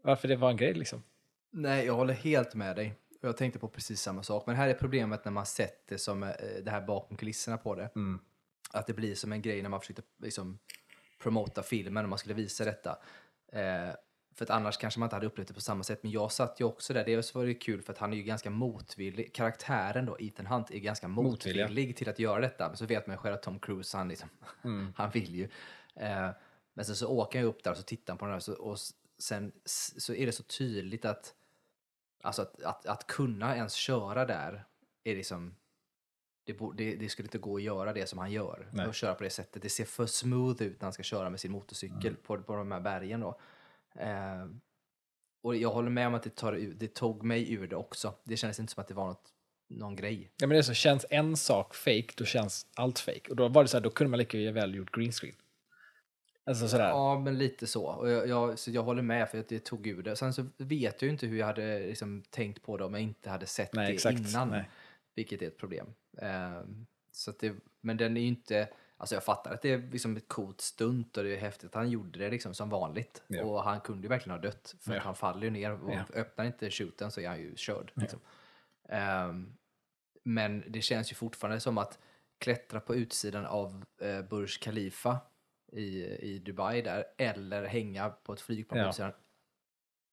varför det var en grej liksom. Nej, jag håller helt med dig. Jag tänkte på precis samma sak. Men här är problemet när man sätter som eh, det här bakom kulisserna på det. Mm. Att det blir som en grej när man försökte liksom, promota filmen och man skulle visa detta. Eh, för att annars kanske man inte hade upplevt det på samma sätt. Men jag satt ju också där. Dels var det kul för att han är ju ganska motvillig. Karaktären då, Ethan Hunt, är ganska Motvillig. motvillig till att göra detta. Men så vet man ju själv att Tom Cruise, han, liksom, Mm. han vill ju. Eh, men sen så åker han upp där och så tittar han på den här och sen så är det så tydligt att Alltså att, att, att kunna ens köra där är liksom det, det, det skulle inte gå att göra det som han gör. Nej. Att köra på det sättet. Det ser för smooth ut när han ska köra med sin motorcykel på, på de här bergen då. Eh, och jag håller med om att det, tar, det tog mig ur det också. Det kändes inte som att det var något, någon grej. Ja, men det är så, känns en sak fake, då känns allt fake. Och då var det så här, då kunde man lika väl gjort green screen. Alltså sådär. Ja, men lite så. Och jag, jag, så jag håller med för att det tog ur det. Sen så vet jag ju inte hur jag hade liksom, tänkt på det om jag inte hade sett Nej, det exakt. innan. Nej. Vilket är ett problem. Ehm, så det, men den är ju inte... Alltså jag fattar att det är liksom ett coolt stunt och det är häftigt att han gjorde det liksom som vanligt. Ja. Och han kunde ju verkligen ha dött för Ja. att han faller ju ner och Ja. öppnar inte shooten så är han ju körd. Liksom. Ehm, men det känns ju fortfarande som att klättra på utsidan av uh, Burj Khalifa i, i Dubai där eller hänga på ett flygplan Ja.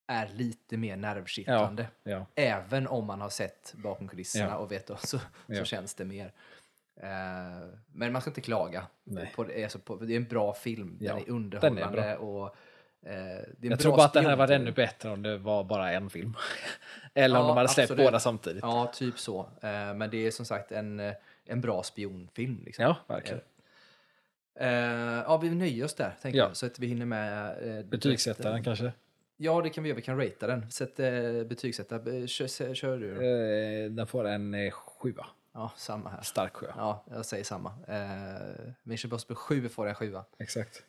är lite mer nervkittlande. Ja. Även om man har sett bakom kulisserna Ja. och vet då, så, så Ja. känns det mer. Eh, men man ska inte klaga. På det, alltså på, det är en bra film, Ja, den är den är underhållande och eh, Jag tror bara att den här var ännu bättre om det var bara en film. Eller om Ja, de hade släppt absolut. båda samtidigt. Ja, typ så. Eh, men det är som sagt en, en bra spionfilm. Liksom. Ja, verkligen. Eh, ja, vi nöjer oss där, tänker Ja. jag, så att vi hinner med... Eh, Betygsättaren resten. kanske? Ja, det kan vi göra. Vi kan ratea den. Sätt eh, betygsätta. Eh, Kör, kör du. Eh, Den får en eh, sjua. Ja, samma här. Stark sjua. Ja, jag säger samma. Eh, Mission Impossible 7 får en 7. Exakt.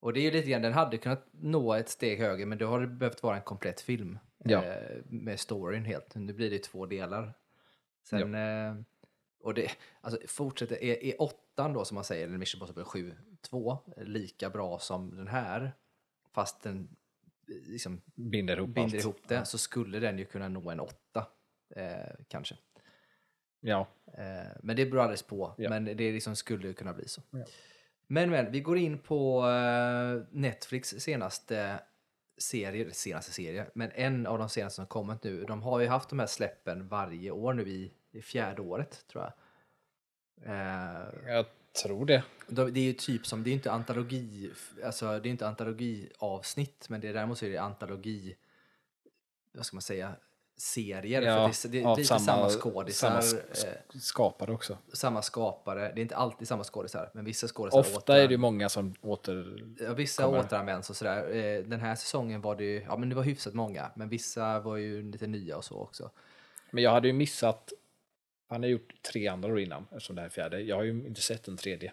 Och det är ju lite grann, den hade kunnat nå ett steg högre, men då har det behövt vara en komplett film. Ja. Eh, med storyn helt. Nu blir det två delar. Sen, eh, och det, alltså fortsätter, är, är åttan då som man säger, eller Mission Impossible 7, 2, lika bra som den här, fast den eh, liksom Binder ihop binder allt. ihop det, så skulle den ju kunna nå en åtta, eh, kanske. Ja. Eh, men det beror alldeles på. Ja. Men det liksom skulle kunna bli så. Ja. Men, men, vi går in på eh, Netflix senaste serie, senaste serie, men en av de senaste som kommit nu. De har ju haft de här släppen varje år nu i, i fjärde året, tror jag. Eh, Jag tror det. de, det är ju typ som, det är inte antologi, alltså det är inte antologiavsnitt, men det är däremot så är det antologi, vad ska man säga, serier. Ja, för det är, det är samma- samma, skådisar. samma eh, sk- Skapade också. samma skapare. Det är inte alltid samma skådisar, men vissa skådisar Ofta är det ju många som åter... Ja, vissa kommer. återanvänds och sådär. Eh, Den här säsongen var det ju, ja men det var hyfsat många, men vissa var ju lite nya och så också. Men jag hade ju missat... Han har gjort tre andra år innan, eftersom det här är fjärde. Jag har ju inte sett den tredje.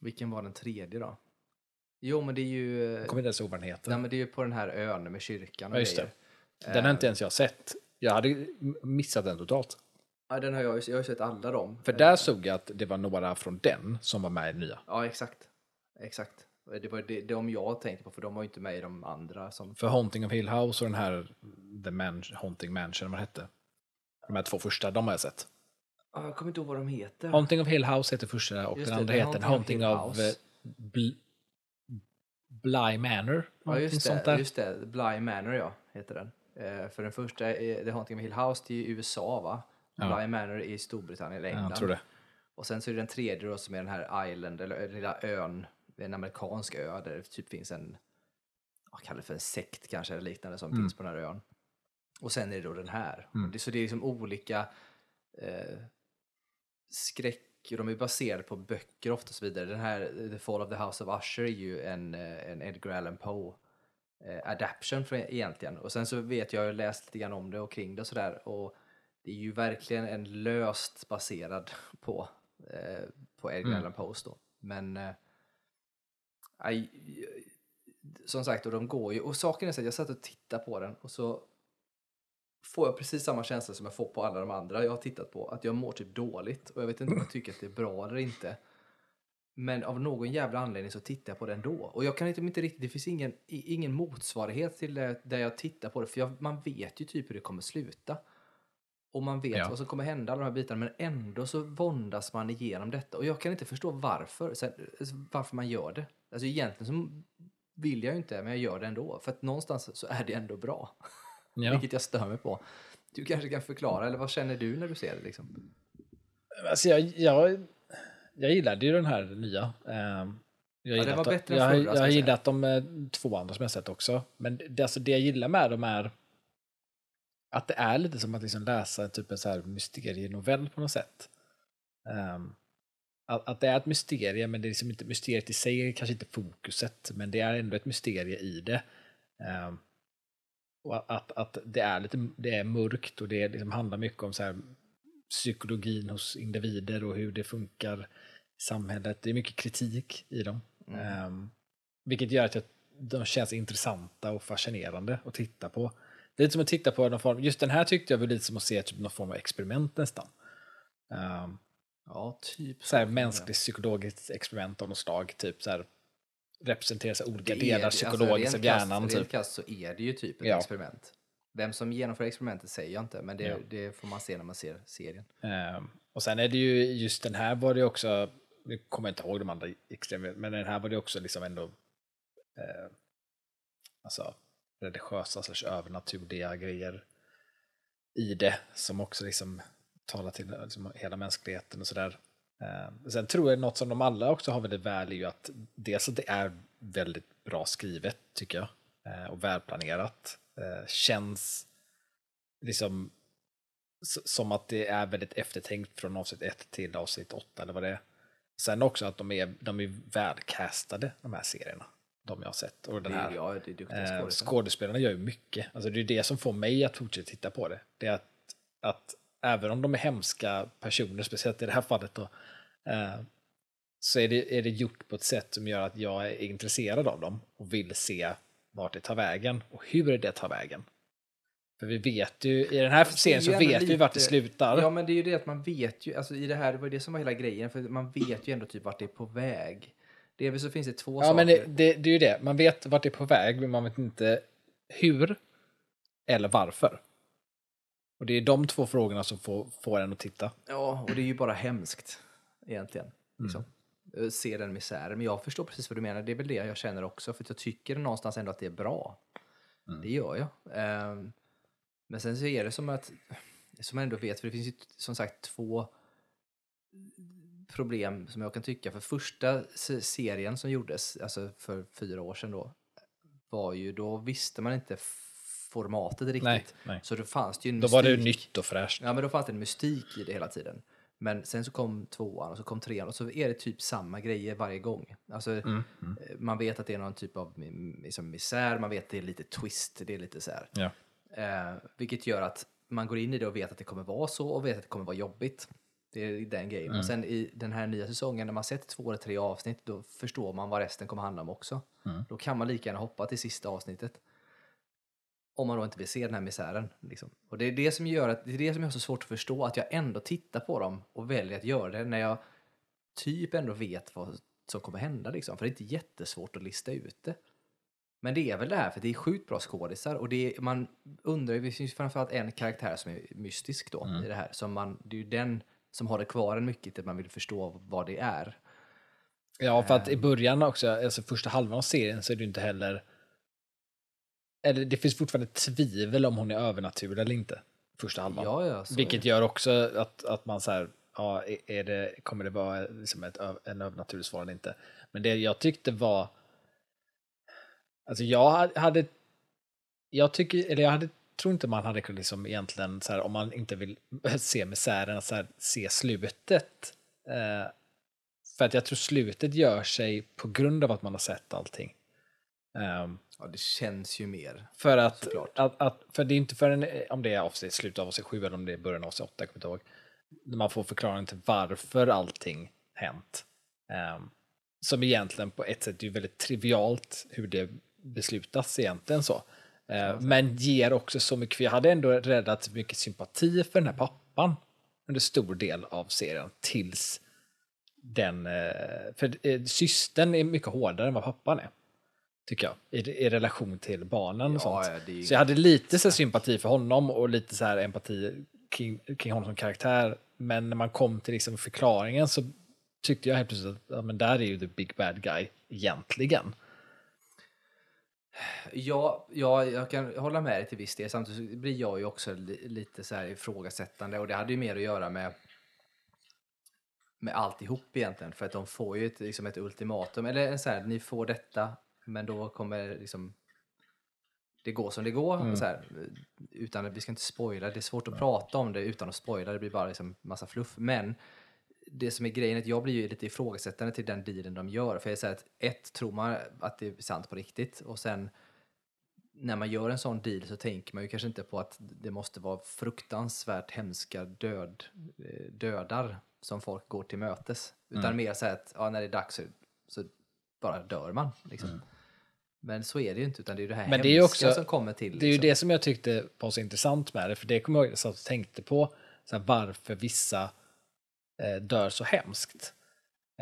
Vilken var den tredje då? Jo, men det är ju, Jag kommer inte ens ihåg vad den heter. nej, men det är ju på den här ön med kyrkan och Ja, just det. grejer. Den har inte ens jag sett. Jag hade missat den totalt. Ja, den har jag, jag har ju sett alla dem. För där såg jag att det var några från den som var med i nya. Ja, exakt. Exakt. Det var det, de jag tänkte på, för de var ju inte med i de andra som... För Haunting of Hill House och den här The Man Haunting Mansion, vad hette. De här två första, de har jag sett. Jag kommer inte ihåg vad de heter. Haunting of Hill House heter första och Just den det, andra heter Haunting of of eh. Bl Bly Manor. Ja, just det. där. Just det. Bly Manor, ja, heter den. Eh, för den första, är, The Haunting of Hill House, det är USA, va? Ja. Bly Manor är i Storbritannien eller Ja, England. jag tror det. Och sen så är det den tredje då som är den här Island, eller lilla ön, en amerikansk ö där det typ finns en, vad kallar det för en sekt kanske eller liknande som Mm. finns på den här ön. Och sen är det då den här. Mm. Det, så det är liksom olika eh, skräck, och de är baserade på böcker ofta och så vidare. Den här The Fall of the House of Usher är ju en, eh, en Edgar Allan Poe eh, adaption för, egentligen. Och sen så vet jag, jag har läst lite grann om det och kring det och sådär. Och det är ju verkligen en löst baserad på, eh, på Edgar Mm. Allan Poes då. Men eh, aj, som sagt, och de går ju. Och saken är så att jag satt och tittade på den och så får jag precis samma känsla som jag får på alla de andra jag har tittat på. Att jag mår typ dåligt och jag vet inte om jag tycker att det är bra eller inte. Men av någon jävla anledning så tittar jag på den då. Och jag kan inte, inte riktigt, det finns ingen, ingen motsvarighet till det, där jag tittar på det. För jag, man vet ju typ hur det kommer sluta. Och man vet Ja. vad som kommer hända, alla de här bitarna. Men ändå så våndas man igenom detta. Och jag kan inte förstå varför. Sen, alltså, varför man gör det. Alltså egentligen så vill jag ju inte, men jag gör det ändå. För att någonstans så är det ändå bra. Ja. Vilket jag stör mig på. Du kanske kan förklara, eller vad känner du när du ser det? Liksom? Alltså jag, jag, jag gillade ju den här nya. Ehm, Jag Ja, det var bättre än jag, förra, jag har jag säga. gillat de eh, två andra som jag sett också. Men det, alltså det jag gillar med dem är att det är lite som att liksom läsa typ en så här mysterienovell på något sätt. Ehm, att, att det är ett mysterium, men det är liksom inte, mysteriet i sig kanske inte fokuset, men det är ändå ett mysterie i det. Ehm, och att, att det är lite det är mörkt och det liksom handlar mycket om så här psykologin hos individer och hur det funkar i samhället. Det är mycket kritik i dem. Ehm, vilket gör att jag, de känns intressanta och fascinerande att titta på. Det är lite som att titta på någon form, just den här tyckte jag var lite som att se typ någon form av experiment nästan. Um, Ja, typ. så här mänskligt psykologiskt experiment av något slag, typ så här representerar så här olika Det delar alltså, psykologiskt av hjärnan. Rent Typ. krasst så är det ju typ ett Ja. experiment. Vem som genomför experimentet säger jag inte, men det, Ja. det får man se när man ser serien. Ehm, och sen är det ju, just den här var det också, nu kommer jag inte ihåg de andra extremt, men den här var det också liksom ändå, eh, alltså, religiösa slash övernaturliga grejer i det som också liksom talar till liksom hela mänskligheten och sådär. Eh, sen tror jag något som de alla också har väldigt väl är ju att dels att det är väldigt bra skrivet tycker jag eh, och välplanerat. Eh, känns liksom som att det är väldigt eftertänkt från avsnitt 1 till avsnitt 8 eller vad det är. Sen också att de är, de är välcastade, de här serierna. De jag har sett. Och den här, det, ja, det är eh, skådespelarna gör ju mycket. Alltså det är det som får mig att fortsätta titta på det. Det är att, att även om de är hemska personer, speciellt i det här fallet då, så är det, är det gjort på ett sätt som gör att jag är intresserad av dem och vill se vart det tar vägen och hur det tar vägen. För vi vet ju, i den här serien så vet vi vart det slutar. Ja, men det är ju det att man vet ju, alltså i det här, det var det som var hela grejen, för man vet ju ändå typ vart det är på väg. Delvis så finns det två ja, saker. men det, det, det är ju det, man vet vart det är på väg, men man vet inte hur eller varför. Och det är de två frågorna som får, får en att titta. Ja, och det är ju bara hemskt egentligen. Liksom. Mm. Se den misären. Men jag förstår precis vad du menar. Det är väl det jag känner också. För jag tycker någonstans ändå att det är bra. Mm. Det gör jag. Um, men sen så är det som att, som man ändå vet, för det finns ju som sagt två problem som jag kan tycka. För första serien som gjordes, alltså för fyra år sedan då, var ju, då visste man inte formatet riktigt. Nej, nej. Så då fanns det ju en Då var det nytt och fräscht. Ja, men då fanns det en mystik i det hela tiden. Men sen så kom tvåan och så kom trean och så är det typ samma grejer varje gång. Alltså, mm, mm. Man vet att det är någon typ av liksom, misär, man vet att det är lite twist, det är lite så här. Ja. Eh, vilket gör att man går in i det och vet att det kommer vara så och vet att det kommer vara jobbigt. Det är den grejen. Mm. Och sen i den här nya säsongen, när man sett två eller tre avsnitt, då förstår man vad resten kommer handla om också. Mm. Då kan man lika gärna hoppa till sista avsnittet. Om man då inte vill se den här misären. Liksom. Och det är det som gör att det är det som är så svårt att förstå, att jag ändå tittar på dem och väljer att göra det när jag typ ändå vet vad som kommer hända. Liksom. För det är inte jättesvårt att lista ut det. Men det är väl det här, för det är sjukt bra skådisar och det är, man undrar det finns framförallt en karaktär som är mystisk då mm. i det här. Som man, det är ju den som har det kvar en mycket, att man vill förstå vad det är. Ja, för att i ehm. början också, alltså första halvan av serien så är det ju inte heller eller det finns fortfarande tvivel om hon är övernaturlig eller inte. Första halvan. Ja, ja, Vilket gör också att, att man så här, ja, är det, kommer det vara liksom ett, en övernaturlig svar eller inte? Men det jag tyckte var, alltså jag hade, jag tycker, eller jag hade, tror inte man hade kunnat liksom egentligen, så här, om man inte vill se misären, så här, se slutet. Eh, för att jag tror slutet gör sig på grund av att man har sett allting. Um, Ja, det känns ju mer. För att, att, att, för det är inte förrän, om det är avsnitt, slutet av avsnitt 7 eller om det är början av avsnitt 8, jag kommer inte ihåg, när man får förklaring till varför allting hänt. Um, som egentligen på ett sätt är väldigt trivialt hur det beslutas egentligen så. Uh, men ger också så mycket, för jag hade ändå räddat mycket sympati för den här pappan under stor del av serien tills den, uh, för uh, systern är mycket hårdare än vad pappan är tycker jag, i, i relation till barnen. och sånt. Ja, så jag hade lite så sympati för honom och lite så här empati kring, kring honom som karaktär. Men när man kom till liksom förklaringen så tyckte jag helt plötsligt att ja, men där är ju the big bad guy egentligen. Ja, ja, jag kan hålla med dig till viss del. Samtidigt blir jag ju också lite så här ifrågasättande och det hade ju mer att göra med med alltihop egentligen. För att de får ju ett, liksom ett ultimatum. Eller så här, ni får detta men då kommer liksom det går som det går. Mm. Så här, utan, vi ska inte spoila, det är svårt att prata om det utan att spoila, det blir bara liksom massa fluff. Men det som är grejen är att jag blir ju lite ifrågasättande till den dealen de gör. För jag säger att ett, tror man att det är sant på riktigt och sen när man gör en sån deal så tänker man ju kanske inte på att det måste vara fruktansvärt hemska död, eh, dödar som folk går till mötes. Utan mm. mer så att ja, när det är dags så, så bara dör man. Liksom. Mm. Men så är det ju inte, utan det är det här Men det är också, som kommer till. Det är liksom. ju det som jag tyckte var så intressant med det, för det kommer jag ihåg att jag tänkte på, så här, varför vissa eh, dör så hemskt.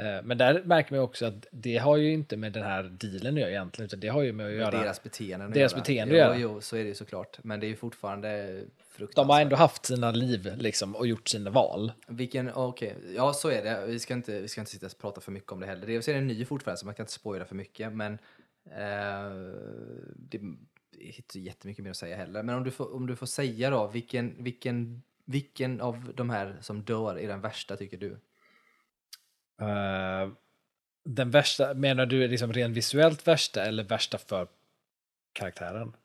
Eh, men där märker man också att det har ju inte med den här dealen att göra egentligen, utan det har ju med att göra... Deras beteenden Deras göra. beteende ja, Jo, så är det ju såklart. Men det är ju fortfarande fruktansvärt. De har ändå haft sina liv liksom och gjort sina val. Vilken, okej, okay. ja så är det. Vi ska, inte, vi ska inte sitta och prata för mycket om det heller. Det är en ny fortfarande så man kan inte spoila för mycket, men det det är inte jättemycket mer att säga heller. Men om du får, om du får säga då, vilken, vilken, vilken av de här som dör är den värsta tycker du? Eh, den värsta, menar du liksom rent visuellt värsta eller värsta för karaktären?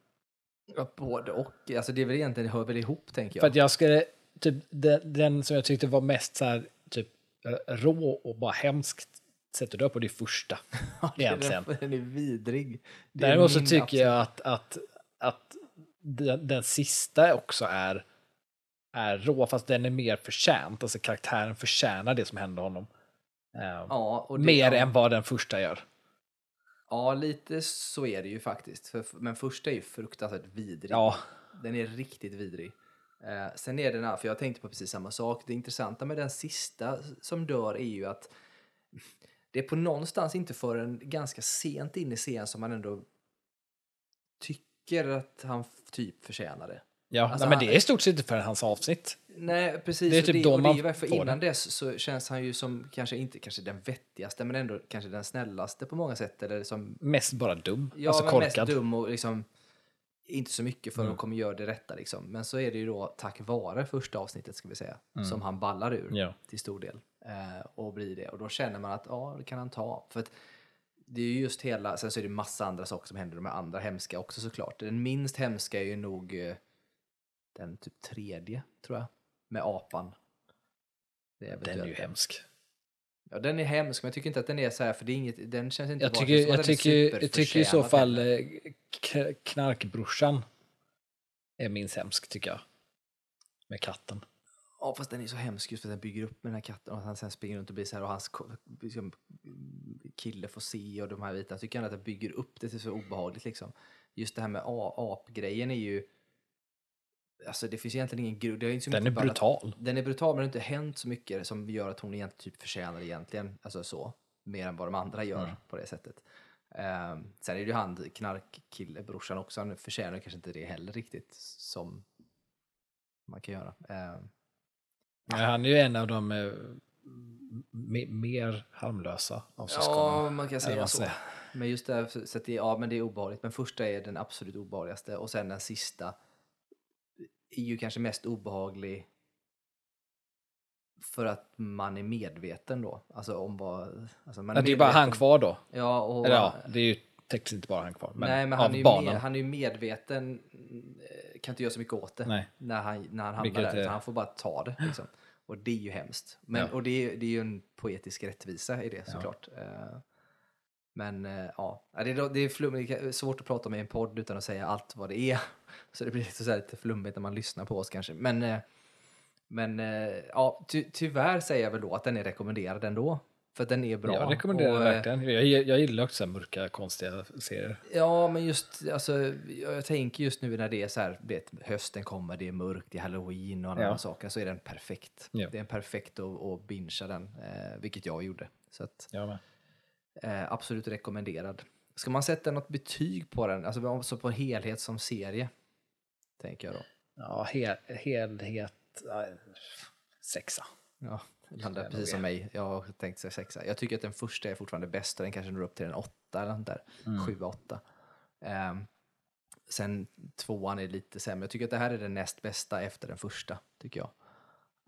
Ja, både och. Alltså det är väl egentligen, det hör väl ihop tänker jag. För att jag skulle, typ den, den som jag tyckte var mest så här, typ eh, rå och bara hemskt sätter du upp och det första. egentligen. Den, är vidrig. Det Däremot så tycker absolut- jag att, att, att den, den sista också är, är rå, fast den är mer förtjänt. Alltså karaktären förtjänar det som händer honom. Eh, Ja, det, mer ja, än vad den första gör. Ja, lite så är det ju faktiskt. För, men första är ju fruktansvärt vidrig. Ja, Den är riktigt vidrig. Eh, sen är den här, för jag tänkte på precis samma sak. Det intressanta med den sista som dör är ju att det är på någonstans inte förrän ganska sent in i serien som man ändå tycker att han typ förtjänar det. ja. Alltså, Nej, men det är i stort sett inte för hans avsnitt. Nej, precis. Det är typ då och man det för får innan dess så känns han ju som kanske inte kanske den vettigaste, men ändå kanske den snällaste på många sätt. Eller som Mest bara dum. Ja, alltså korkad. mest dum och liksom inte så mycket för Mm. att kommer göra det rätta liksom. Men så är det ju då tack vare första avsnittet ska vi säga som han ballar ur Mm. Ja. till stor del och blir det och då känner man att ja, det kan han ta för att det är ju just hela, sen så är det massa andra saker som händer, de här andra hemska också såklart. Den minst hemska är ju nog eh, den typ tredje, tror jag, med apan. Är Den är ju hemsk. Ja, den är hemsk, men jag tycker inte att den är så här, för det är inget, den känns inte Jag tycker, jag, är tycker, jag tycker i så fall eh, knarkbrorsan är minst hemsk tycker jag. Med katten. Ja, fast den är så hemsk just för att den bygger upp med den här katten och att han sen springer runt och blir så här och hans liksom, kille får se och de här vita. Jag tycker ändå att den bygger upp det till så obehagligt liksom. Just det här med apgrejen är ju... Alltså det finns egentligen ingen grund. Den är brutal. Den är brutal men det har inte hänt så mycket som gör att hon egentligen typ förtjänar egentligen. Alltså så. Mer än vad de andra gör Mm. på det sättet. Ehm, sen är det ju han, knarkkille, brorsan också. Han förtjänar kanske inte det heller riktigt som man kan göra. Ehm, Men han är ju en av de eh, me- mer harmlösa av syskonen. Ja, man kan säga så. säger. Men just det, här, så att det, ja, men det är obehagligt. Men första är den absolut obehagligaste och sen den sista är ju kanske mest obehaglig för att man är medveten då. Alltså om vad... Alltså man Ja, det är bara han kvar då. Ja, och, Eller ja, det är ju tekniskt inte bara han kvar. Men, nej, men av han är, ju med, han är ju medveten, eh, kan inte göra så mycket åt det Nej. när han, när han hamnar Vilket där. är- Han får bara ta det. Liksom. Och det är ju hemskt. Men, Ja. Och det är, det är ju en poetisk rättvisa i det såklart. Eh, Men eh, ja, Ja, det är, det är flummigt, det är svårt att prata med i en podd utan att säga allt vad det är. Så det blir lite, så här lite flummigt när man lyssnar på oss kanske. Men, eh, men ja, ty, tyvärr säger jag väl då att den är rekommenderad ändå. För att den är bra. Jag rekommenderar Och, den eh, verkligen. Jag, jag gillar också så mörka, konstiga serier. Ja, men just alltså, jag tänker just nu när det är så här, vet, hösten kommer, det är mörkt, det är halloween och andra Ja. saker, så är den perfekt. Ja. Det är en perfekt att, att bingea den, eh, vilket jag gjorde. Så att, eh, absolut rekommenderad. Ska man sätta något betyg på den, alltså på helhet som serie? Tänker jag då. Ja, hel, helhet. sexa. Ja, landar jag precis som mig. Jag har tänkt säga sexa. Jag tycker att den första är fortfarande bäst och den kanske når upp till en åtta eller något där. Mm. Sju, åtta. Ehm, sen tvåan är lite sämre. Jag tycker att det här är den näst bästa efter den första, tycker jag.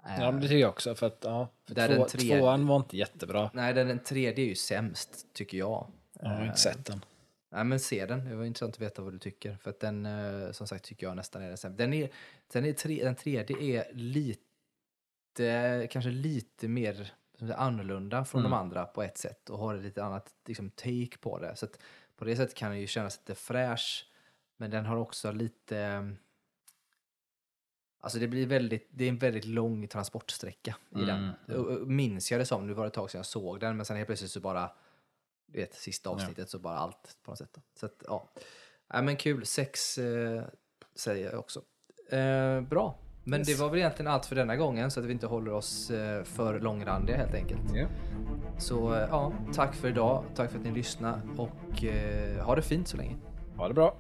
Ja, men det tycker jag också. För att, ja, för Där två, den tredje- tvåan var inte jättebra. Nej, den, den tredje är ju sämst, tycker jag. Jag har inte sett den. Nej, men se den. Det var intressant att veta vad du tycker. För att den, eh, som sagt, tycker jag nästan är den sämsta. Den, är, sen är tre, den tredje är lite, kanske lite mer annorlunda från de Mm. andra på ett sätt och har ett lite annat liksom, take på det. Så att på det sättet kan den ju kännas lite fräsch, men den har också lite... Alltså det blir väldigt, det är en väldigt lång transportsträcka i den. Mm. Och- och Minns jag det som, nu var det ett tag sedan jag såg den, men sen helt plötsligt så bara, du vet, sista avsnittet så bara allt på något sätt. Då. Så att, ja. ja men kul, sex eh, säger jag också. Eh, bra, men Yes. det var väl egentligen allt för denna gången så att vi inte håller oss eh, för långrandiga helt enkelt. Ja. Så eh, ja, tack för idag, tack för att ni lyssnade och eh, ha det fint så länge. Ha det bra.